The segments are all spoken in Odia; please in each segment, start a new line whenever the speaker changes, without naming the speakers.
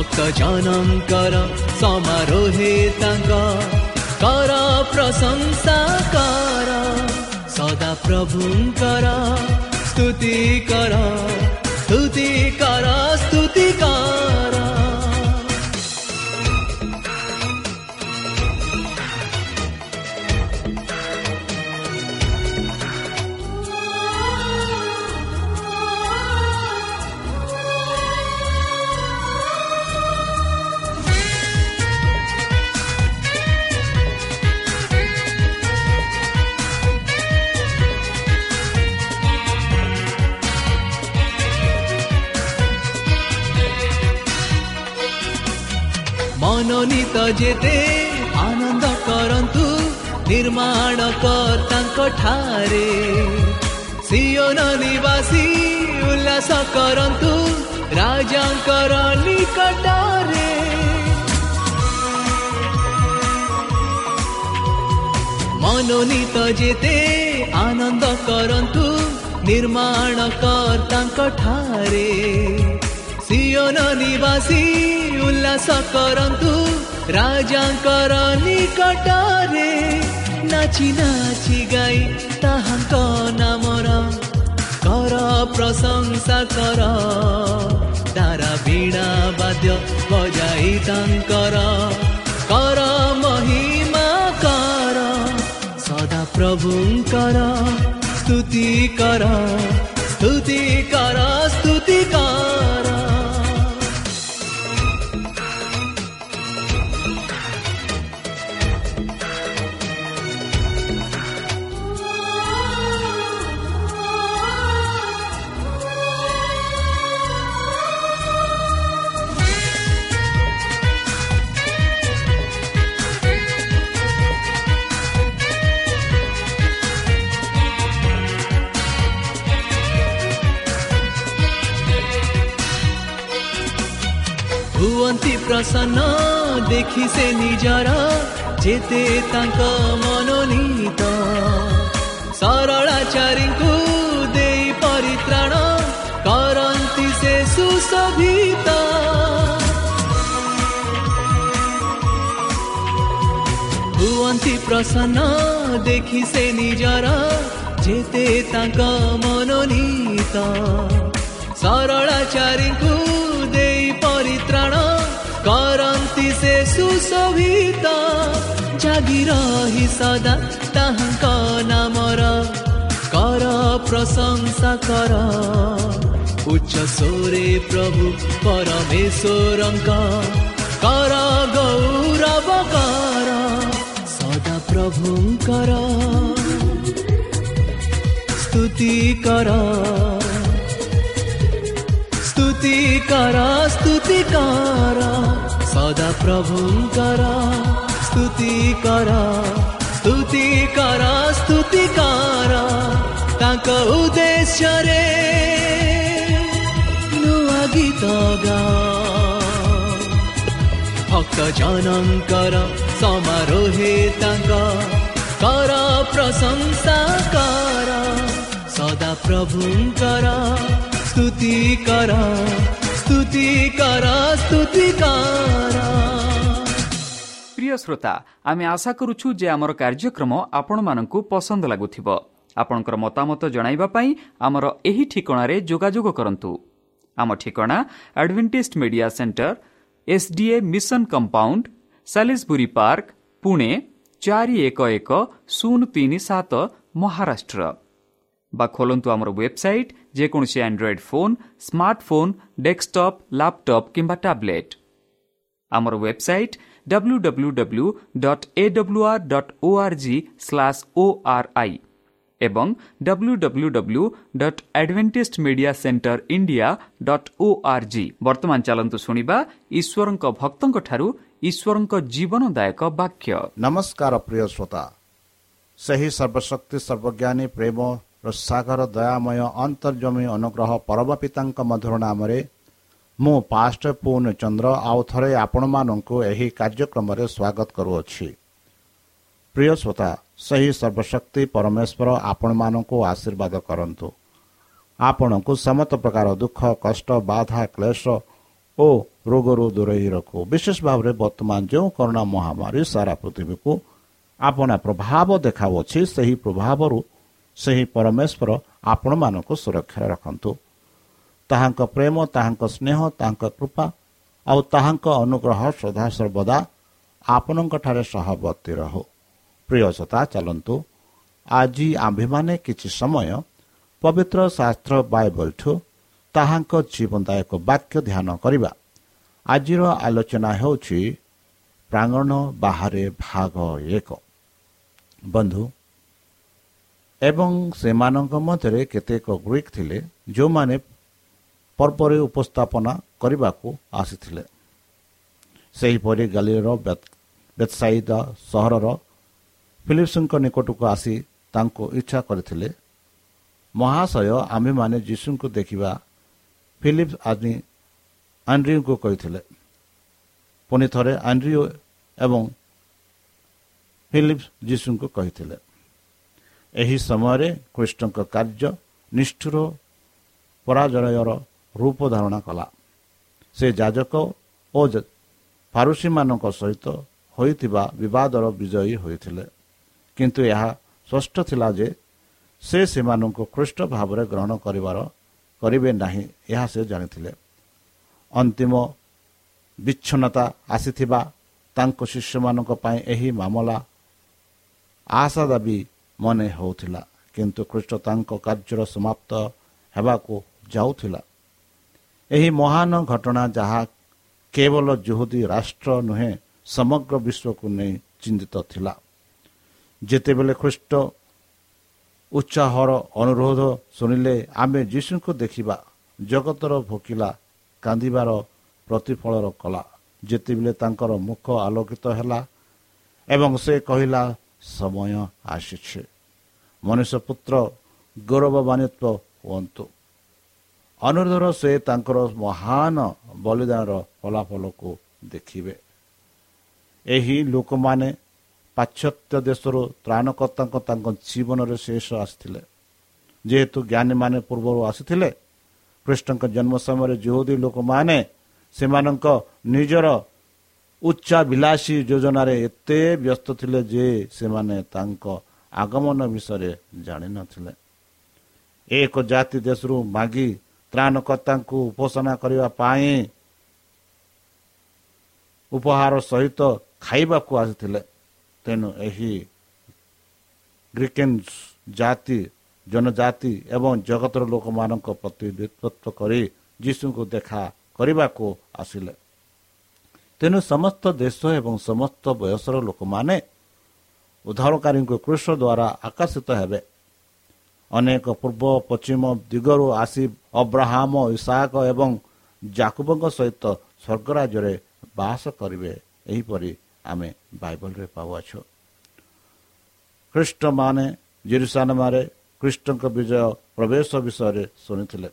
भक्त जनङ्कर समारोहे तांका कर प्रशंसा कर सदा प्रभु कर स्तुति कर स्तुति कर स्तुति कर। ମନୋନୀତ ଯେତେ ଆନନ୍ଦ କରନ୍ତୁ ନିର୍ମାଣ କର୍ତ୍ତାଙ୍କ ଠାରେ ସିଓନ ନିବାସୀ ଉଲ୍ଲାସ କରନ୍ତୁ ରାଜାଙ୍କର ନିକଟରେ ମନୋନୀତ ଯେତେ ଆନନ୍ଦ କରନ୍ତୁ ନିର୍ମାଣ କର୍ତ୍ତାଙ୍କ ଠାରେ ସିଓନ ନିବାସୀ ଉଲ୍ଲାସ କରନ୍ତୁ ରାଜାଙ୍କର ନିକଟରେ ନାଚି ନାଚି ଗାଇ ତାହାଙ୍କ ନାମର କର ପ୍ରଶଂସା କର ତାରା ବୀଣା ବାଦ୍ୟ ବଜାଇ ତାଙ୍କର କର ମହିମା କର ସଦା ପ୍ରଭୁଙ୍କର ସ୍ତୁତି କର ସ୍ତୁତି କର ସ୍ତୁତି ହୁଅନ୍ତି ପ୍ରସନ୍ନ ଦେଖି ସେ ନିଜର ଯେତେ ତାଙ୍କ ମନୋନୀତ ସରଳାଚାରୀଙ୍କୁ ଦେଇ ପରିତ୍ରାଣ କରନ୍ତି ସେ ସୁଶୋଭିତ ହୁଅନ୍ତି ପ୍ରସନ୍ନ ଦେଖି ସେ ନିଜର ଯେତେ ତାଙ୍କ ମନୋନୀତ ସରଳାଚାରୀଙ୍କୁ ସୁଶୋଭିତ ଜାଗି ରହି ସଦା ତାହାଙ୍କ ନାମର କର ପ୍ରଶଂସା କର ଉଚ୍ଚ ସ୍ୱରେ ପ୍ରଭୁ ପରମେଶ୍ୱରଙ୍କ କର ଗୌରବ କର ସଦା ପ୍ରଭୁଙ୍କର ସ୍ତୁତି କର କର ସ୍ତୁତି କର ସଦା ପ୍ରଭୁଙ୍କର ସ୍ତୁତି କର ସ୍ତୁତି କର ସ୍ତୁତି କର ତାଙ୍କ ଉଦ୍ଦେଶ୍ୟରେ ନୂଆ ଗୀତ ଭକ୍ତ ଜନଙ୍କର ସମାରୋହେ ତାଙ୍କ କର ପ୍ରଶଂସା କର ସଦା ପ୍ରଭୁଙ୍କର ସ୍ତୁତି କର
प्रिय श्रोता आमे आशा करूछु जे हमर कार्यक्रम आपण मानकु पसंद लागुथिबो आपणकर मतामत जणाइबा पई हमर एही ठिकाना रे जोगाजोग करन्तु आमो ठिकाना Adventist Media Centre S D A Mission Compound Salisbury Park Pune 411037 Maharashtra Maharashtra ବା ଖୋଲନ୍ତୁ ଆମର ୱେବସାଇଟ୍ ଯେକୌଣସି Android phone smartphone desktop laptop କିମ୍ବା ଟ୍ୟାବ୍ଲେଟ୍ ଆମର website W W W dot A W R dot O R G slash O R I ଏବଂ W W W dot Adventist Media Centre India dot O R G ବର୍ତ୍ତମାନ ଚାଲନ୍ତୁ ଶୁଣିବା ଈଶ୍ୱରଙ୍କ ଭକ୍ତଙ୍କଠାରୁ ଈଶ୍ୱରଙ୍କ ଜୀବନଦାୟକ ବାକ୍ୟ
ନମସ୍କାର ପ୍ରିୟ ଶ୍ରୋତା ସେହି ସର୍ବଶକ୍ତି ସର୍ବଜ୍ଞାନୀ ପ୍ରେମ ସାଗର ଦୟାମୟ ଅନ୍ତର୍ଜମୀ ଅନୁଗ୍ରହ ପରମ ପିତାଙ୍କ ମଧୁର ନାମରେ ମୁଁ ପାଷ୍ଟ ପୁନ ଚନ୍ଦ୍ର ଆଉ ଥରେ ଆପଣମାନଙ୍କୁ ଏହି କାର୍ଯ୍ୟକ୍ରମରେ ସ୍ୱାଗତ କରୁଅଛି। ପ୍ରିୟ ଶ୍ରୋତା ସେହି ସର୍ବଶକ୍ତି ପରମେଶ୍ୱର ଆପଣମାନଙ୍କୁ ଆଶୀର୍ବାଦ କରନ୍ତୁ। ଆପଣଙ୍କୁ ସମସ୍ତ ପ୍ରକାର ଦୁଃଖ କଷ୍ଟ ବାଧା କ୍ଲେଶ ଓ ରୋଗରୁ ଦୂରେଇ ରଖୁ। ବିଶେଷ ଭାବରେ ବର୍ତ୍ତମାନ ଯେଉଁ କରୋନା ମହାମାରୀ ସାରା ପୃଥିବୀକୁ ଆପଣ ପ୍ରଭାବ ଦେଖାଉଅଛି ସେହି ପ୍ରଭାବରୁ ସେହି ପରମେଶ୍ୱର ଆପଣମାନଙ୍କୁ ସୁରକ୍ଷାରେ ରଖନ୍ତୁ। ତାହାଙ୍କ ପ୍ରେମ ତାହାଙ୍କ ସ୍ନେହ ତାହାଙ୍କ କୃପା ଆଉ ତାହାଙ୍କ ଅନୁଗ୍ରହ ସଦା ସର୍ବଦା ଆପଣଙ୍କଠାରେ ସହବର୍ତ୍ତୀ ରହୁ। ପ୍ରିୟସତା ଚାଲନ୍ତୁ। ଆଜି ଆମ୍ଭେମାନେ କିଛି ସମୟ ପବିତ୍ର ଶାସ୍ତ୍ର ବାଇବଲଠୁ ତାହାଙ୍କ ଜୀବନଦାୟକ ବାକ୍ୟ ଧ୍ୟାନ କରିବା। ଆଜିର ଆଲୋଚନା ହେଉଛି ପ୍ରାଙ୍ଗଣ ବାହାରେ ଭାଗ ଏକ। ବନ୍ଧୁ ଏବଂ ସେମାନଙ୍କ ମଧ୍ୟରେ କେତେକ ଗ୍ରୀକ୍ ଥିଲେ ଯେଉଁମାନେ ପର୍ବରେ ଉପସ୍ଥାପନା କରିବାକୁ ଆସିଥିଲେ। ସେହିପରି ଗାଲିର ବେତ୍ସାଇଦ ସହରର ଫିଲିପ୍ସଙ୍କ ନିକଟକୁ ଆସି ତାଙ୍କୁ ଇଚ୍ଛା କରିଥିଲେ। ମହାଶୟ ଆମ୍ଭେମାନେ ଯୀଶୁଙ୍କୁ ଦେଖିବା ଫିଲିପ୍ସ ଆଜି ଆଣ୍ଡ୍ରିଙ୍କୁ କହିଥିଲେ। ପୁଣି ଥରେ ଆଣ୍ଡ୍ରିଓ ଏବଂ ଫିଲିପ୍ସ ଯୀଶୁଙ୍କୁ କହିଥିଲେ। ଏହି ସମୟରେ କୃଷ୍ଣଙ୍କ କାର୍ଯ୍ୟ ନିଷ୍ଠୁର ପରାଜୟର ରୂପ ଧାରଣା କଲା। ସେ ଯାଜକ ଓ ଫାରୁସୀମାନଙ୍କ ସହିତ ହୋଇଥିବା ବିବାଦର ବିଜୟୀ ହୋଇଥିଲେ। କିନ୍ତୁ ଏହା ସ୍ପଷ୍ଟ ଥିଲା ଯେ ସେ ସେମାନଙ୍କୁ ଖ୍ରୀଷ୍ଟ ଭାବରେ ଗ୍ରହଣ କରିବାର କରିବେ ନାହିଁ ଏହା ସେ ଜାଣିଥିଲେ। ଅନ୍ତିମ ବିଚ୍ଛନ୍ନତା ଆସିଥିବା ତାଙ୍କ ଶିଷ୍ୟମାନଙ୍କ ପାଇଁ ଏହି ମାମଲା ଆଶା ଦାବି ମନେ ହେଉଥିଲା। କିନ୍ତୁ ଖ୍ରୀଷ୍ଟ ତାଙ୍କ କାର୍ଯ୍ୟର ସମାପ୍ତ ହେବାକୁ ଯାଉଥିଲା। ଏହି ମହାନ ଘଟଣା ଯାହା କେବଳ ଜୁହୁଦୀ ରାଷ୍ଟ୍ର ନୁହେଁ ସମଗ୍ର ବିଶ୍ୱକୁ ନେଇ ଚିନ୍ତିତ ଥିଲା। ଯେତେବେଳେ ଖ୍ରୀଷ୍ଟ ଉତ୍ସାହର ଅନୁରୋଧ ଶୁଣିଲେ ଆମେ ଯୀଶୁଙ୍କୁ ଦେଖିବା ଜଗତର ଭୋକିଲା କାନ୍ଦିବାର ପ୍ରତିଫଳର କଲା ଯେତେବେଳେ ତାଙ୍କର ମୁଖ ଆଲୋକିତ ହେଲା ଏବଂ ସେ କହିଲା ସମୟ ଆସିଛି। ମନୁଷ୍ୟ ପୁତ୍ର ଗୌରବମାନିତ୍ୱ ହୁଅନ୍ତୁ। ଅନୁରୋଧର ସେ ତାଙ୍କର ମହାନ ବଳିଦାନର ଫଳାଫଳକୁ ଦେଖିବେ। ଏହି ଲୋକମାନେ ପାଶ୍ଚାତ୍ୟ ଦେଶରୁ ତ୍ରାଣକର୍ତ୍ତାଙ୍କ ତାଙ୍କ ଜୀବନରେ ଶେଷ ଆସିଥିଲେ। ଯେହେତୁ ଜ୍ଞାନୀମାନେ ପୂର୍ବରୁ ଆସିଥିଲେ କୃଷ୍ଣଙ୍କ ଜନ୍ମ ସମୟରେ ଯୁହୁଦୀ ଲୋକମାନେ ସେମାନଙ୍କ ନିଜର ଉଚ୍ଚାଭିଳାଷୀ ଯୋଜନାରେ ଏତେ ବ୍ୟସ୍ତ ଥିଲେ ଯେ ସେମାନେ ତାଙ୍କ ଆଗମନ ବିଷୟରେ ଜାଣିନଥିଲେ। ଏକ ଜାତି ଦେଶରୁ ମାଗି ତ୍ରାଣକର୍ତ୍ତାଙ୍କୁ ଉପାସନା କରିବା ପାଇଁ ଉପହାର ସହିତ ଖାଇବାକୁ ଆସିଥିଲେ। ତେଣୁ ଏହି ଗ୍ରିକେନ୍ସ ଜାତି ଜନଜାତି ଏବଂ ଜଗତର ଲୋକମାନଙ୍କ ପ୍ରତିନିଧିତ୍ୱ କରି ଯୀଶୁଙ୍କୁ ଦେଖା କରିବାକୁ ଆସିଲେ। ତେଣୁ ସମସ୍ତ ଦେଶ ଏବଂ ସମସ୍ତ ବୟସର ଲୋକମାନେ ଉଦ୍ଧାରକାରୀଙ୍କୁ କୃଷ ଦ୍ୱାରା ଆକର୍ଷିତ ହେବେ। ଅନେକ ପୂର୍ବ ପଶ୍ଚିମ ଦିଗରୁ ଆସି ଅବ୍ରାହମ ଇସାକ ଏବଂ ଜାକୁବଙ୍କ ସହିତ ସ୍ୱର୍ଗରାଜ୍ୟରେ ବାସ କରିବେ। ଏହିପରି ଆମେ ବାଇବଲରେ ପାଉଅଛୁ। ଖ୍ରୀଷ୍ଟମାନେ ଜିରୁସାନମାରେ ଖ୍ରୀଷ୍ଟଙ୍କ ବିଜୟ ପ୍ରବେଶ ବିଷୟରେ ଶୁଣିଥିଲେ।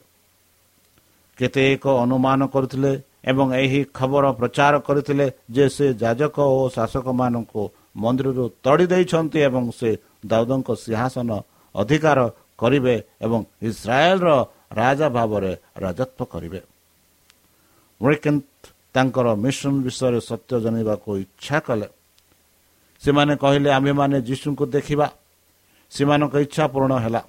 କେତେକ ଅନୁମାନ କରୁଥିଲେ ଏବଂ ଏହି ଖବର ପ୍ରଚାର କରିଥିଲେ ଯେ ସେ ଯାଜକ ଓ ଶାସକମାନଙ୍କୁ ମନ୍ଦିରରୁ ତଡ଼ି ଦେଇଛନ୍ତି ଏବଂ ସେ ଦାଉଦଙ୍କ ସିଂହାସନ ଅଧିକାର କରିବେ ଏବଂ ଇସ୍ରାଏଲର ରାଜା ଭାବରେ ରାଜତ୍ୱ କରିବେ। ତାଙ୍କର ମିଶନ ବିଷୟରେ ସତ୍ୟ ଜାଣିବାକୁ ଇଚ୍ଛା କଲେ। ସେମାନେ କହିଲେ ଆମ୍ଭେମାନେ ଯୀଶୁଙ୍କୁ ଦେଖିବା। ସେମାନଙ୍କ ଇଚ୍ଛା ପୂରଣ ହେଲା।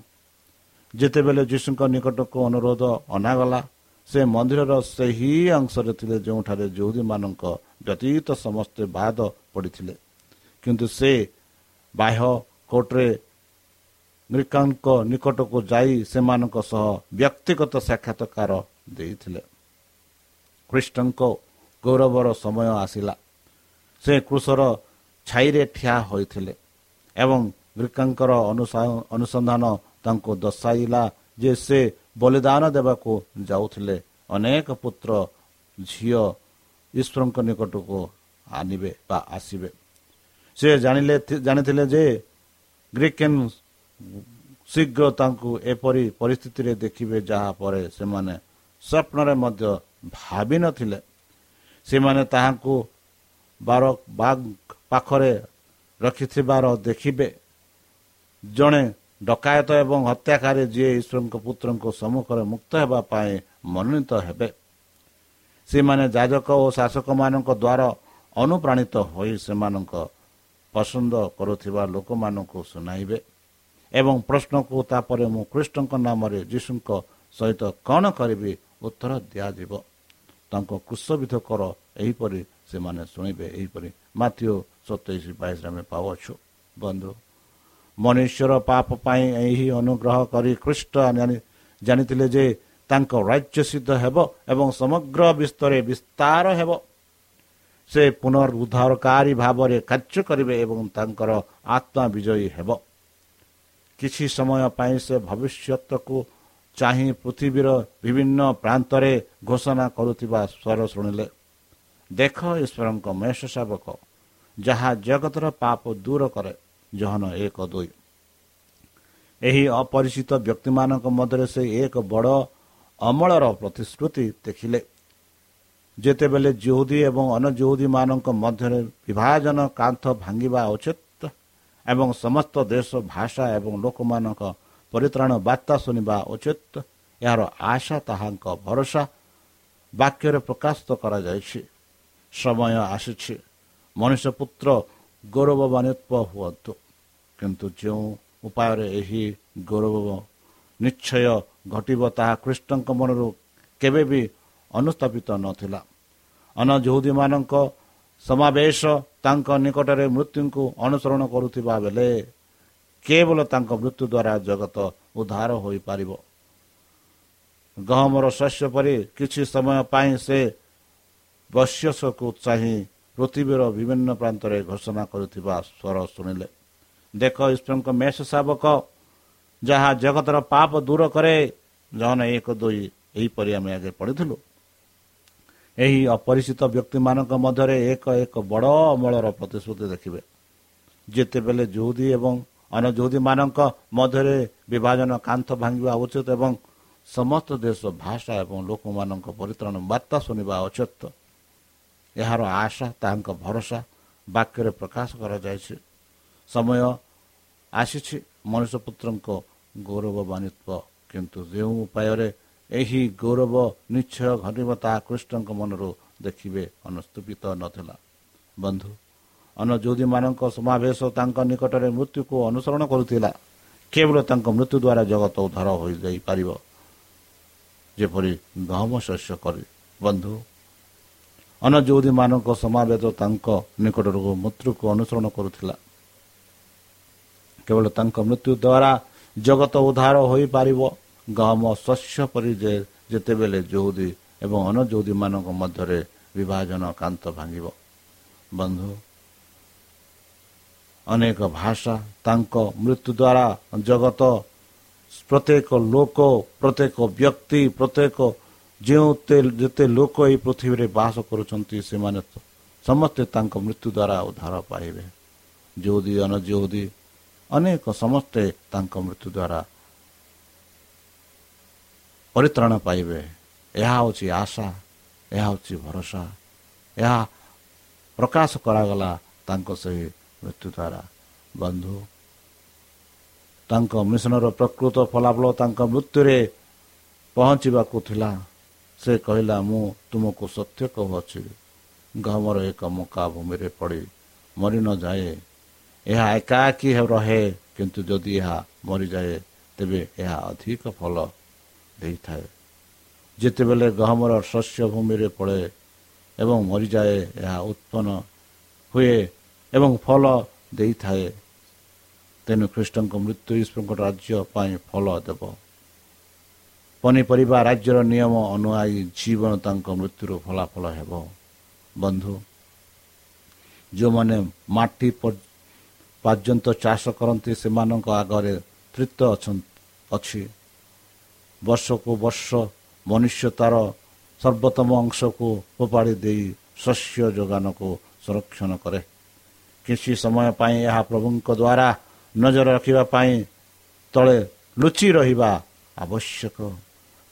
ଯେତେବେଳେ ଯୀଶୁଙ୍କ ନିକଟକୁ ଅନୁରୋଧ ଅଣାଗଲା ସେ ମନ୍ଦିରର ସେହି ଅଂଶରେ ଥିଲେ ଯେଉଁଠାରେ ଯୌଦୀମାନଙ୍କ ବ୍ୟତୀତ ସମସ୍ତେ ବାଦ ପଡ଼ିଥିଲେ। କିନ୍ତୁ ସେ ବାହ୍ୟ କୋର୍ଟରେ ଗ୍ରୀକାଙ୍କ ନିକଟକୁ ଯାଇ ସେମାନଙ୍କ ସହ ବ୍ୟକ୍ତିଗତ ସାକ୍ଷାତକାର ଦେଇଥିଲେ। ଖ୍ରୀଷ୍ଟଙ୍କ ଗୌରବର ସମୟ ଆସିଲା। ସେ କୃଷର ଛାଇରେ ଠିଆ ହୋଇଥିଲେ ଏବଂ ଗ୍ରୀକାଙ୍କର ଅନୁସନ୍ଧାନ ତାଙ୍କୁ ଦର୍ଶାଇଲା ଯେ ସେ ବଳିଦାନ ଦେବାକୁ ଯାଉଥିଲେ। ଅନେକ ପୁତ୍ର ଝିଅ ଈଶ୍ୱରଙ୍କ ନିକଟକୁ ଆଣିବେ ବା ଆସିବେ। ସେ ଜାଣିଲେ ଜାଣିଥିଲେ ଯେ ଗ୍ରୀକେନ୍ ଶୀଘ୍ର ତାଙ୍କୁ ଏପରି ପରିସ୍ଥିତିରେ ଦେଖିବେ ଯାହା ପରେ ସେମାନେ ସ୍ୱପ୍ନରେ ମଧ୍ୟ ଭାବିନଥିଲେ ସେମାନେ ତାହାଙ୍କୁ ବାର ବାଘ ପାଖରେ ରଖିଥିବାର ଦେଖିବେ। ଜଣେ ଡକାୟତ ଏବଂ ହତ୍ୟାକାରୀ ଯିଏ ଈଶ୍ୱରଙ୍କ ପୁତ୍ରଙ୍କ ସମ୍ମୁଖରେ ମୁକ୍ତ ହେବା ପାଇଁ ମନୋନୀତ ହେବେ। ସେମାନେ ଯାଜକ ଓ ଶାସକମାନଙ୍କ ଦ୍ୱାରା ଅନୁପ୍ରାଣିତ ହୋଇ ସେମାନଙ୍କ ପସନ୍ଦ କରୁଥିବା ଲୋକମାନଙ୍କୁ ଶୁଣାଇବେ ଏବଂ ପ୍ରଶ୍ନକୁ ତାପରେ ମୁଁ କୃଷ୍ଣଙ୍କ ନାମରେ ଯୀଶୁଙ୍କ ସହିତ କ'ଣ କରିବି ଉତ୍ତର ଦିଆଯିବ। ତାଙ୍କ କୁଶବିଧ କର ଏହିପରି ସେମାନେ ଶୁଣିବେ ଏହିପରି ମାଥିଓ ସତେଇଶ ବାଇଶରେ ଆମେ ପାଉଅଛୁ। ବନ୍ଧୁ ମନୁଷ୍ୟର ପାପ ପାଇଁ ଏହି ଅନୁଗ୍ରହ କରି ଖ୍ରୀଷ୍ଟ ଜାଣିଥିଲେ ଯେ ତାଙ୍କ ରାଜ୍ୟ ସିଦ୍ଧ ହେବ ଏବଂ ସମଗ୍ର ବିଶ୍ୱରେ ବିସ୍ତାର ହେବ। ସେ ପୁନରୁଦ୍ଧାରକାରୀ ଭାବରେ କାର୍ଯ୍ୟ କରିବେ ଏବଂ ତାଙ୍କର ଆତ୍ମା ବିଜୟୀ ହେବ। କିଛି ସମୟ ପାଇଁ ସେ ଭବିଷ୍ୟତକୁ ଚାହିଁ ପୃଥିବୀର ବିଭିନ୍ନ ପ୍ରାନ୍ତରେ ଘୋଷଣା କରୁଥିବା ସ୍ୱର ଶୁଣିଲେ ଦେଖ ଈଶ୍ୱରଙ୍କ ମେଷ ଶାବକ ଯାହା ଜଗତର ପାପ ଦୂର କରେ। ଜହନ ଏକ ଦୁଇ। ଏହି ଅପରିଚିତ ବ୍ୟକ୍ତିମାନଙ୍କ ମଧ୍ୟରେ ସେ ଏକ ବଡ଼ ଅମଳର ପ୍ରତିଶ୍ରୁତି ଦେଖିଲେ। ଯେତେବେଳେ ଜୁହୁଦୀ ଏବଂ ଅନଜୁହୁଦୀମାନଙ୍କ ମଧ୍ୟରେ ବିଭାଜନ କାନ୍ଥ ଭାଙ୍ଗିବା ଉଚିତ ଏବଂ ସମସ୍ତ ଦେଶ ଭାଷା ଏବଂ ଲୋକମାନଙ୍କ ପରିତ୍ରାଣ ବାର୍ତ୍ତା ଶୁଣିବା ଉଚିତ ଏହାର ଆଶା ତାହାଙ୍କ ଭରସା ବାକ୍ୟରେ ପ୍ରକାଶିତ କରାଯାଇଛି। ସମୟ ଆସିଛି। ମଣିଷ ପୁତ୍ର ଗୌରବାନ୍ୱିତ ହୁଅନ୍ତୁ କିନ୍ତୁ ଯେଉଁ ଉପାୟରେ ଏହି ଗୌରବ ନିଶ୍ଚୟ ଘଟିବ ତାହା ଖ୍ରୀଷ୍ଟଙ୍କ ମନରୁ କେବେ ବି ଅନୁସ୍ଥାପିତ ନଥିଲା। ଅନଜହୁଦୀମାନଙ୍କ ସମାବେଶ ତାଙ୍କ ନିକଟରେ ମୃତ୍ୟୁଙ୍କୁ ଅନୁସରଣ କରୁଥିବା ବେଳେ କେବଳ ତାଙ୍କ ମୃତ୍ୟୁ ଦ୍ୱାରା ଜଗତ ଉଦ୍ଧାର ହୋଇପାରିବ। ଗହମର ଶସ୍ୟ ପରି କିଛି ସମୟ ପାଇଁ ସେ ବୈଶ୍ୟସକୁ ଚାହିଁ ପୃଥିବୀର ବିଭିନ୍ନ ପ୍ରାନ୍ତରେ ଘୋଷଣା କରୁଥିବା ସ୍ୱର ଶୁଣିଲେ। ଦେଖ ଈଶ୍ୱରଙ୍କ ମେଷ ଶାବକ ଯାହା ଜଗତର ପାପ ଦୂର କରେ ଜନ ଏକ ଦୁଇ ଏହିପରି ଆମେ ଆଗେ ପଢ଼ିଥିଲୁ। ଏହି ଅପରିଚିତ ବ୍ୟକ୍ତିମାନଙ୍କ ମଧ୍ୟରେ ଏକ ଏକ ବଡ଼ ଅମଳର ପ୍ରତିଶ୍ରୁତି ଦେଖିବେ। ଯେତେବେଳେ ଜୁହୁଦୀ ଏବଂ ଅନଜୁହୁଦୀମାନଙ୍କ ମଧ୍ୟରେ ବିଭାଜନ କାନ୍ଥ ଭାଙ୍ଗିବା ଉଚିତ ଏବଂ ସମସ୍ତ ଦେଶ ଭାଷା ଏବଂ ଲୋକମାନଙ୍କ ପରିତ୍ରାଣ ବାର୍ତ୍ତା ଶୁଣିବା ଉଚିତ ଏହାର ଆଶା ତାହାଙ୍କ ଭରସା ବାକ୍ୟରେ ପ୍ରକାଶ କରାଯାଇଛି। ସମୟ ଆସିଛି ମଣିଷ ପୁତ୍ରଙ୍କ ଗୌରବବାନିତ୍ୱ। କିନ୍ତୁ ଯେଉଁ ଉପାୟରେ ଏହି ଗୌରବ ନିଶ୍ଚୟ ଘଟିବ ତାହା କୃଷ୍ଣଙ୍କ ମନରୁ ଦେଖିବେ ଅନୁସ୍ତୁପିତ ନଥିଲା। ବନ୍ଧୁ ଅନଯୋଧୀମାନଙ୍କ ସମାବେଶ ତାଙ୍କ ନିକଟରେ ମୃତ୍ୟୁକୁ ଅନୁସରଣ କରୁଥିଲା। କେବଳ ତାଙ୍କ ମୃତ୍ୟୁ ଦ୍ୱାରା ଜଗତ ଉଦ୍ଧାର ହୋଇଯାଇପାରିବ। ଯେପରି ଗହମ ଶସ୍ୟ କରି ବନ୍ଧୁ ଅନଯୋଧୀମାନଙ୍କ ସମାବେଶ ତାଙ୍କ ନିକଟରୁ ମୃତ୍ୟୁକୁ ଅନୁସରଣ କରୁଥିଲା। କେବଳ ତାଙ୍କ ମୃତ୍ୟୁ ଦ୍ୱାରା ଜଗତ ଉଦ୍ଧାର ହୋଇପାରିବ। ଗହମ ଶସ୍ୟ ପରି ଯେ ଯେତେବେଳେ ଯହୁଦୀ ଏବଂ ଅନଯହୁଦୀମାନଙ୍କ ମଧ୍ୟରେ ବିଭାଜନ କାନ୍ତ ଭାଙ୍ଗିବ। ବନ୍ଧୁ ଅନେକ ଭାଷା ତାଙ୍କ ମୃତ୍ୟୁ ଦ୍ୱାରା ଜଗତ ପ୍ରତ୍ୟେକ ଲୋକ ପ୍ରତ୍ୟେକ ବ୍ୟକ୍ତି ପ୍ରତ୍ୟେକ ଯେଉଁ ଯେତେ ଲୋକ ଏହି ପୃଥିବୀରେ ବାସ କରୁଛନ୍ତି ସେମାନେ ସମସ୍ତେ ତାଙ୍କ ମୃତ୍ୟୁ ଦ୍ୱାରା ଉଦ୍ଧାର ପାଇବେ। ଯେଉଁଦି ଅନଯୋଉଦି ଅନେକ ସମସ୍ତେ ତାଙ୍କ ମୃତ୍ୟୁ ଦ୍ୱାରା ପରିତ୍ରାଣ ପାଇବେ। ଏହା ହେଉଛି ଆଶା ଏହା ହେଉଛି ଭରସା ଏହା ପ୍ରକାଶ କରାଗଲା ତାଙ୍କ ସେହି ମୃତ୍ୟୁ ଦ୍ୱାରା। ବନ୍ଧୁ ତାଙ୍କ ମିଶନର ପ୍ରକୃତ ଫଳାଫଳ ତାଙ୍କ ମୃତ୍ୟୁରେ ପହଞ୍ଚିବାକୁ ଥିଲା। ସେ କହିଲା ମୁଁ ତୁମକୁ ସତ୍ୟ କହୁଅଛି। ଗହମର ଏକ ମକା ଭୂମିରେ ପଡ଼ି ମରି ନଯାଏ ଏହା ଏକାକୀ ରହେ କିନ୍ତୁ ଯଦି ଏହା ମରିଯାଏ ତେବେ ଏହା ଅଧିକ ଫଳ ଦେଇଥାଏ। ଯେତେବେଳେ ଗହମର ଶସ୍ୟ ଭୂମିରେ ପଡ଼େ ଏବଂ ମରିଯାଏ ଏହା ଉତ୍ପନ୍ନ ହୁଏ ଏବଂ ଫଳ ଦେଇଥାଏ। ତେଣୁ ଖ୍ରୀଷ୍ଟଙ୍କ ମୃତ୍ୟୁ ଈଶ୍ୱରଙ୍କ ରାଜ୍ୟ ପାଇଁ ଫଳ ଦେବ। ପନିପରିବା ରାଜ୍ୟର ନିୟମ ଅନୁଆଇ ଜୀବନ ତାଙ୍କ ମୃତ୍ୟୁର ଫଳାଫଳ ହେବ। ବନ୍ଧୁ ଯେଉଁମାନେ ମାଟି ପର୍ଯ୍ୟନ୍ତ ଚାଷ କରନ୍ତି ସେମାନଙ୍କ ଆଗରେ ତୃତ ଅଛି। ବର୍ଷକୁ ବର୍ଷ ମନୁଷ୍ୟ ତାର ସର୍ବୋତ୍ତମ ଅଂଶକୁ ଫୋପାଡ଼ି ଦେଇ ଶସ୍ୟ ଯୋଗାଣକୁ ସଂରକ୍ଷଣ କରେ। କିଛି ସମୟ ପାଇଁ ଏହା ପ୍ରଭୁଙ୍କ ଦ୍ୱାରା ନଜର ରଖିବା ପାଇଁ ତଳେ ଲୁଚି ରହିବା ଆବଶ୍ୟକ।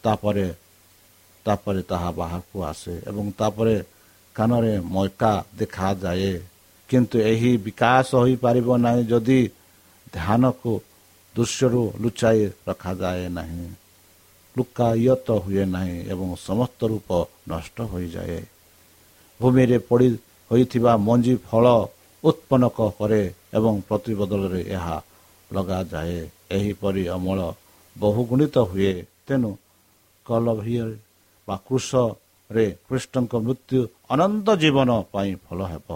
ତାପରେ ତାପରେ ତାହା ବାହାରକୁ ଆସେ ଏବଂ ତାପରେ କାନରେ ମୈକା ଦେଖାଯାଏ କିନ୍ତୁ ଏହି ବିକାଶ ହୋଇପାରିବ ନାହିଁ ଯଦି ଧ୍ୟାନକୁ ଦୃଶ୍ୟରୁ ଲୁଚାଇ ରଖାଯାଏ ନାହିଁ ଲୁକାୟତ ହୁଏ ନାହିଁ ଏବଂ ସମସ୍ତ ରୂପ ନଷ୍ଟ ହୋଇଯାଏ ଭୂମିରେ ପଡ଼ି ହୋଇଥିବା ମଞ୍ଜି ଫଳ ଉତ୍ପନ୍ନ କରେ ଏବଂ ପ୍ରତିବଦଳରେ ଏହା ଲଗାଯାଏ ଏହିପରି ଅମଳ ବହୁଗୁଣିତ ହୁଏ ତେଣୁ କଲଭିୟ ବା କୃଷରେ କୃଷ୍ଣଙ୍କ ମୃତ୍ୟୁ ଅନନ୍ତ ଜୀବନ ପାଇଁ ଫଳ ହେବ।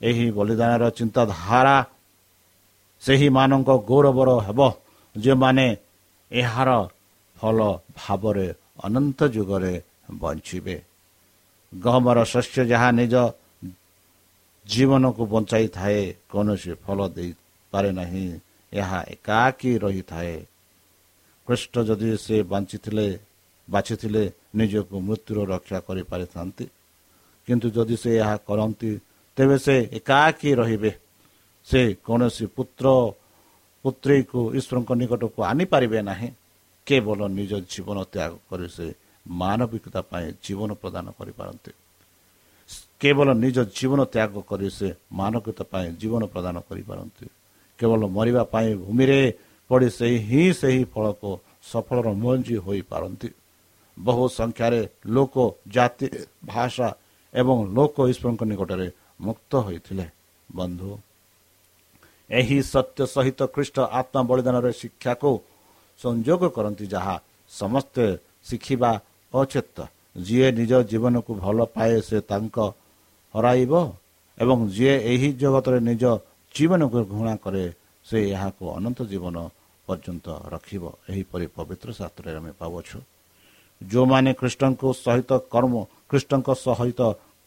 ଏହି ବଳିଦାନର ଚିନ୍ତାଧାରା ସେହିମାନଙ୍କ ଗୌରବର ହେବ ଯେଉଁମାନେ ଏହାର ଫଳ ଭାବରେ ଅନନ୍ତ ଯୁଗରେ ବଞ୍ଚିବେ। ଗହମର ଶସ୍ୟ ଯାହା ନିଜ ଜୀବନକୁ ବଞ୍ଚାଇଥାଏ କୌଣସି ଫଳ ଦେଇପାରେ ନାହିଁ ଏହା ଏକାକୀ ରହିଥାଏ। କୃଷ୍ଟ ଯଦି ସେ ବଞ୍ଚିଥିଲେ ବାଛିଥିଲେ ନିଜକୁ ମୃତ୍ୟୁର ରକ୍ଷା କରିପାରିଥାନ୍ତି। କିନ୍ତୁ ଯଦି ସେ ଏହା କରନ୍ତି ତେବେ ସେ ଏକାକୀ ରହିବେ। ସେ କୌଣସି ପୁତ୍ର ପୁତ୍ରୀକୁ ଈଶ୍ୱରଙ୍କ ନିକଟକୁ ଆଣିପାରିବେ ନାହିଁ। କେବଳ ନିଜ ଜୀବନ ତ୍ୟାଗ କରି ସେ ମାନବିକତା ପାଇଁ ଜୀବନ ପ୍ରଦାନ କରିପାରନ୍ତି। କେବଳ ନିଜ ଜୀବନ ତ୍ୟାଗ କରି ସେ ମାନବିକତା ପାଇଁ ଜୀବନ ପ୍ରଦାନ କରିପାରନ୍ତି। କେବଳ ମରିବା ପାଇଁ ଭୂମିରେ ପଡ଼ି ସେହି ହିଁ ସେହି ଫଳକୁ ସଫଳର ମଞ୍ଜି ହୋଇପାରନ୍ତି। ବହୁ ସଂଖ୍ୟାରେ ଲୋକ ଜାତି ଭାଷା ଏବଂ ଲୋକ ଈଶ୍ୱରଙ୍କ ନିକଟରେ ମୁକ୍ତ ହୋଇଥିଲେ ବନ୍ଧୁ ଏହି ସତ୍ୟ ସହିତ ଖ୍ରୀଷ୍ଟ ଆତ୍ମା ବଳିଦାନର ଶିକ୍ଷାକୁ ସଂଯୋଗ କରନ୍ତି ଯାହା ସମସ୍ତେ ଶିଖିବା ଅଚେତ ଯିଏ ନିଜ ଜୀବନକୁ ଭଲ ପାଏ ସେ ତାଙ୍କ ହରାଇବ ଏବଂ ଯିଏ ଏହି ଜଗତରେ ନିଜ ଜୀବନକୁ ଘୃଣା କରେ ସେ ଏହାକୁ ଅନନ୍ତ ଜୀବନ ପର୍ଯ୍ୟନ୍ତ ରଖିବ। ଏହିପରି ପବିତ୍ର ଶାସ୍ତ୍ରରେ ଆମେ ପାଉଛୁ ଯେଉଁମାନେ ଖ୍ରୀଷ୍ଟଙ୍କ ସହିତ କର୍ମ ଖ୍ରୀଷ୍ଟଙ୍କ ସହିତ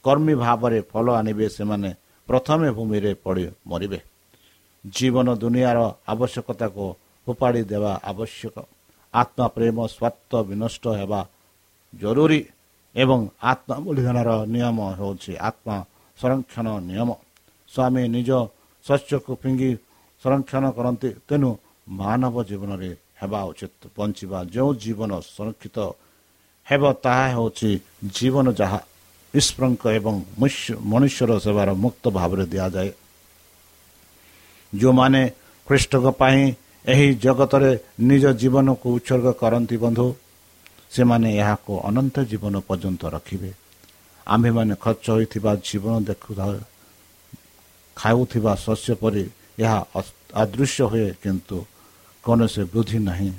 କର୍ମୀ ଭାବରେ ଫଳ ଆଣିବେ ସେମାନେ ପ୍ରଥମେ ଭୂମିରେ ପଡ଼ି ମରିବେ। ଜୀବନ ଦୁନିଆର ଆବଶ୍ୟକତାକୁ ଫୋପାଡ଼ି ଦେବା ଆବଶ୍ୟକ। ଆତ୍ମା ପ୍ରେମ ସ୍ୱାର୍ଥ ବିନଷ୍ଟ ହେବା ଜରୁରୀ ଏବଂ ଆତ୍ମା ବଳିଦାନର ନିୟମ ହେଉଛି ଆତ୍ମା ସଂରକ୍ଷଣ ନିୟମ। ସ୍ୱାମୀ ନିଜ ଶସ୍ୟକୁ ଫିଙ୍ଗି ସଂରକ୍ଷଣ କରନ୍ତି ତେଣୁ ମାନବ ଜୀବନରେ ହେବା ଉଚିତ। ବଞ୍ଚିବା ଯେଉଁ ଜୀବନ ସଂରକ୍ଷିତ ହେବ ତାହା ହେଉଛି ଜୀବନ ଯାହା ଈଶ୍ୱରଙ୍କ ଏବଂ ମନୁଷ୍ୟର ସେବାର ମୁକ୍ତ ଭାବରେ ଦିଆଯାଏ। ଯେଉଁମାନେ ଖ୍ରୀଷ୍ଟଙ୍କ ପାଇଁ ଏହି ଜଗତରେ ନିଜ ଜୀବନକୁ ଉତ୍ସର୍ଗ କରନ୍ତି ବନ୍ଧୁ ସେମାନେ ଏହାକୁ ଅନନ୍ତ ଜୀବନ ପର୍ଯ୍ୟନ୍ତ ରଖିବେ। ଆମ୍ଭେମାନେ ଖର୍ଚ୍ଚ ହୋଇଥିବା ଜୀବନ ଦେଖୁ ଖାଉଥିବା ଶସ୍ୟ ପରି ଏହା ଅଦୃଶ୍ୟ ହୁଏ କିନ୍ତୁ କୌଣସି ବୃଦ୍ଧି ନାହିଁ।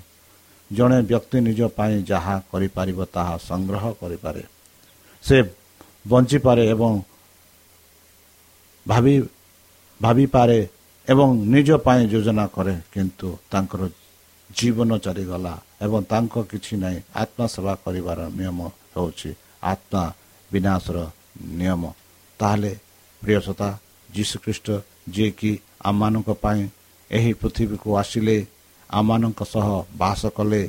ଜଣେ ବ୍ୟକ୍ତି ନିଜ ପାଇଁ ଯାହା କରିପାରିବ ତାହା ସଂଗ୍ରହ କରିପାରେ। ସେ ବଞ୍ଚିପାରେ ଏବଂ ଭାବି ଭାବିପାରେ ଏବଂ ନିଜ ପାଇଁ ଯୋଜନା କରେ କିନ୍ତୁ ତାଙ୍କର ଜୀବନ ଚାଲିଗଲା ଏବଂ ତାଙ୍କ କିଛି ନାହିଁ। ଆତ୍ମା ସେବା କରିବାର ନିୟମ ହେଉଛି ଆତ୍ମା ବିନାଶର ନିୟମ। ତାହେଲେ ପ୍ରିୟସତା ଯୀଶୁଖ୍ରୀଷ୍ଟ ଯିଏକି ଆମମାନଙ୍କ ପାଇଁ ଏହି ପୃଥିବୀକୁ ଆସିଲେ ଆମମାନଙ୍କ ସହ ବାସ କଲେ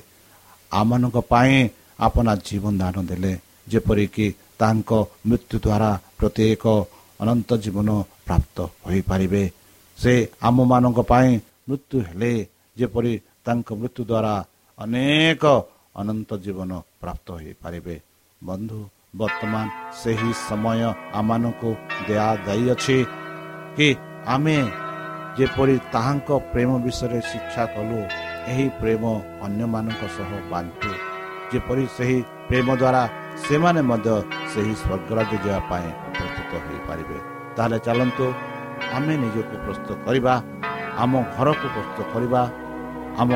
ଆମମାନଙ୍କ ପାଇଁ ଆପଣା ଜୀବନ ଦାନ ଦେଲେ। ଯେପରିକି ତାଙ୍କ ମୃତ୍ୟୁ ଦ୍ୱାରା ପ୍ରତ୍ୟେକ ଅନନ୍ତ ଜୀବନ ପ୍ରାପ୍ତ ହୋଇପାରିବେ। ସେ ଆମମାନଙ୍କ ପାଇଁ ମୃତ୍ୟୁ ହେଲେ ଯେପରି ତାଙ୍କ ମୃତ୍ୟୁ ଦ୍ୱାରା ଅନେକ ଅନନ୍ତ ଜୀବନ ପ୍ରାପ୍ତ ହୋଇପାରିବେ। ବନ୍ଧୁ ବର୍ତ୍ତମାନ ସେହି ସମୟ ଆମମାନଙ୍କୁ ଦିଆଯାଇଅଛି କି ଆମେ ଯେପରି ତାହାଙ୍କ ପ୍ରେମ ବିଷୟରେ ଶିକ୍ଷା କଲୁ ଏହି ପ୍ରେମ ଅନ୍ୟମାନଙ୍କ ସହ ବାଣ୍ଟୁ। ଯେପରି ସେହି ପ୍ରେମ ଦ୍ୱାରା ସେମାନେ ମଧ୍ୟ ସେହି ସ୍ୱର୍ଗରାଜ ଯିବା ପାଇଁ ପ୍ରସ୍ତୁତ ହୋଇପାରିବେ। ତାହେଲେ ଚାଲନ୍ତୁ ଆମେ ନିଜକୁ ପ୍ରସ୍ତୁତ କରିବା ଆମ ଘରକୁ ପ୍ରସ୍ତୁତ କରିବା ଆମ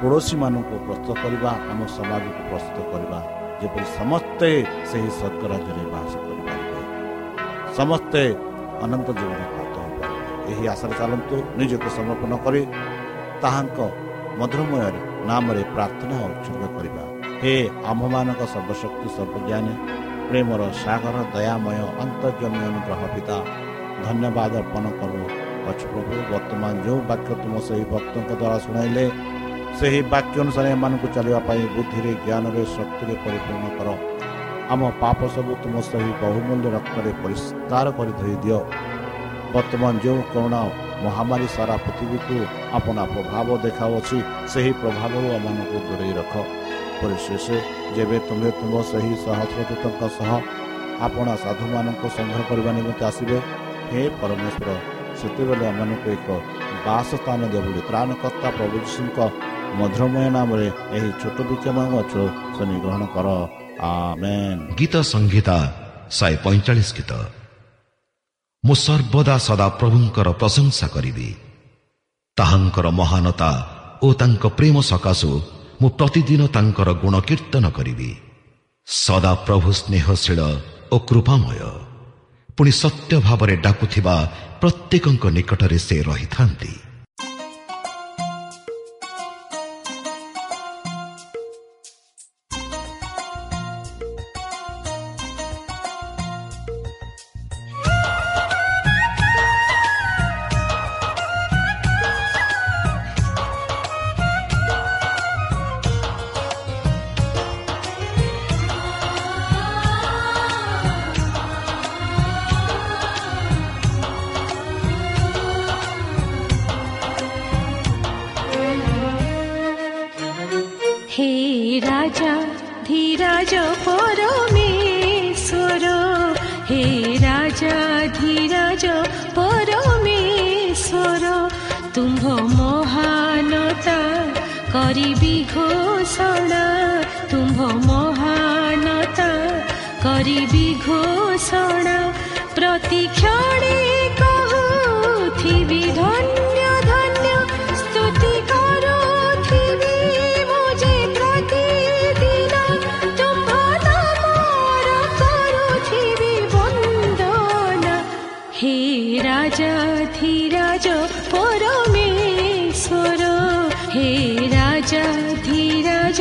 ପଡ଼ୋଶୀମାନଙ୍କୁ ପ୍ରସ୍ତୁତ କରିବା ଆମ ସମାଜକୁ ପ୍ରସ୍ତୁତ କରିବା। ଯେପରି ସମସ୍ତେ ସେହି ସ୍ୱର୍ଗରାଜ୍ୟରେ ବାସ କରିପାରିବେ। ସମସ୍ତେ ଅନନ୍ତ ଜୀବନ ଏହି ଆଶାରେ ଚାଲନ୍ତୁ। ନିଜକୁ ସମର୍ପଣ କରି ତାହାଙ୍କ ମଧୁରମୟରେ ନାମରେ ପ୍ରାର୍ଥନା ଉତ୍ସର୍ଗ କରିବା। ହେ ଆମ୍ଭମାନଙ୍କ ସର୍ବଶକ୍ତି ସର୍ବଜ୍ଞାନୀ ପ୍ରେମର ସାଗର ଦୟାମୟ ଅନ୍ତର୍ଜମୀ ଅନୁଗ୍ରହ ପିତା ଧନ୍ୟବାଦ ଅର୍ପଣ କରୁ। ପ୍ରଭୁ ବର୍ତ୍ତମାନ ଯେଉଁ ବାକ୍ୟ ତୁମ ସେହି ଭକ୍ତଙ୍କ ଦ୍ୱାରା ଶୁଣାଇଲେ ସେହି ବାକ୍ୟ ଅନୁସାରେ ଏମାନଙ୍କୁ ଚାଲିବା ପାଇଁ ବୁଦ୍ଧିରେ ଜ୍ଞାନରେ ଶକ୍ତିରେ ପରିପୂର୍ଣ୍ଣ କର। ଆମ ପାପ ସବୁ ତୁମ ସେହି ବହୁମୂଲ୍ୟ ରକ୍ତରେ ପରିଷ୍କାର କରି ଧୋଇ ଦିଅ। ବର୍ତ୍ତମାନ ଯେଉଁ କରୁଣା ମହାମାରୀ ସାରା ପୃଥିବୀକୁ ଆପଣା ପ୍ରଭାବ ଦେଖାଉଅଛି ସେହି ପ୍ରଭାବରୁ ଆମମାନଙ୍କୁ ଦୂରେଇ ରଖ। ପରିଶେଷ ଯେବେ ତୁମେ ତୁମ ସେହି ସହସ୍ରଦୂତଙ୍କ ସହ ଆପଣା ସାଧୁମାନଙ୍କୁ ସଂଗ୍ରହ କରିବା ନିମନ୍ତେ ଆସିବେ ହେ ପରମେଶ୍ୱର ସେତେବେଳେ ଆମମାନଙ୍କୁ ଏକ ବାସ ସ୍ଥାନ ଦେବ ବୋଲି ତ୍ରାଣକର୍ତ୍ତା ପ୍ରଭୁ ଯୀଶୁଙ୍କ ମଧୁରମୟ ନାମରେ ଏହି ଛୋଟ ବିକ୍ଷମ ଅଛ ଶନି ଗ୍ରହଣ କର। ଆମେନ୍।
ଗୀତ ସଂହିତା ଶହେ ପଇଁଚାଳିଶ ଗୀତ। ମୁଁ ସର୍ବଦା ସଦା ପ୍ରଭୁଙ୍କର ପ୍ରଶଂସା କରିବି ତାହାଙ୍କର ମହାନତା ଓ ତାଙ୍କ ପ୍ରେମ ସକାଶୁ ମୁଁ ପ୍ରତିଦିନ ତାଙ୍କର ଗୁଣ କୀର୍ତ୍ତନ କରିବି। ସଦା ପ୍ରଭୁ ସ୍ନେହଶୀଳ ଓ କୃପାମୟ। ପୁଣି ସତ୍ୟ ଭାବରେ ଡାକୁଥିବା ପ୍ରତ୍ୟେକଙ୍କ ନିକଟରେ ସେ ରହିଥାନ୍ତି।
କରିବି ଘୋଷଣା ତୁମ୍ଭ ମହାନତା କରିବି ଘୋଷଣା ପ୍ରତି କ୍ଷଣେ କହୁଥିବି ଧନ୍ୟ ଧନ୍ୟ ସ୍ତୁତି କରୁଥିବି ମୁଁ ଯେ ପ୍ରତିଦିନ ତୁମ୍ଭ ନାମର କରୁଥିବି ବନ୍ଦନା ହେ हे राजा धीराज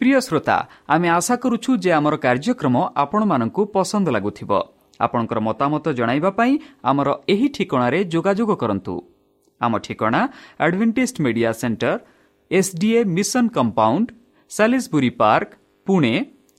প্রিয় শ্রোতা, আমি আশা করুছু যে আমার কার্যক্রম আপনার পসন্দ লাগুথিব আপনার মতামত পাই আমার এই ঠিকଣାরে যোগাযোগ করন্তু আম ঠিকଣା Adventist Media Centre S D A Mission Compound Salisbury Park Pune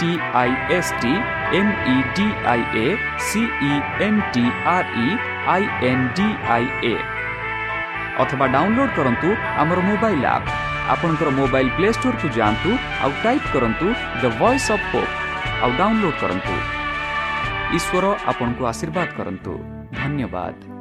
D I A C E N T R E I N D I A ଅଥବା ଡାଉନଲୋଡ୍ କରନ୍ତୁ ଆମର ମୋବାଇଲ୍ ଆପ୍ ଆପଣଙ୍କର ମୋବାଇଲ୍ ପ୍ଲେ ଷ୍ଟୋରକୁ ଯାଆନ୍ତୁ ଆଉ ଟାଇପ୍ କରନ୍ତୁ ଦ ଭଏସ୍ ଅଫ୍ ହୋପ୍ ଆଉ ଡାଉନଲୋଡ୍ କରନ୍ତୁ। ଈଶ୍ୱର ଆପଣଙ୍କୁ ଆଶୀର୍ବାଦ କରନ୍ତୁ। ଧନ୍ୟବାଦ।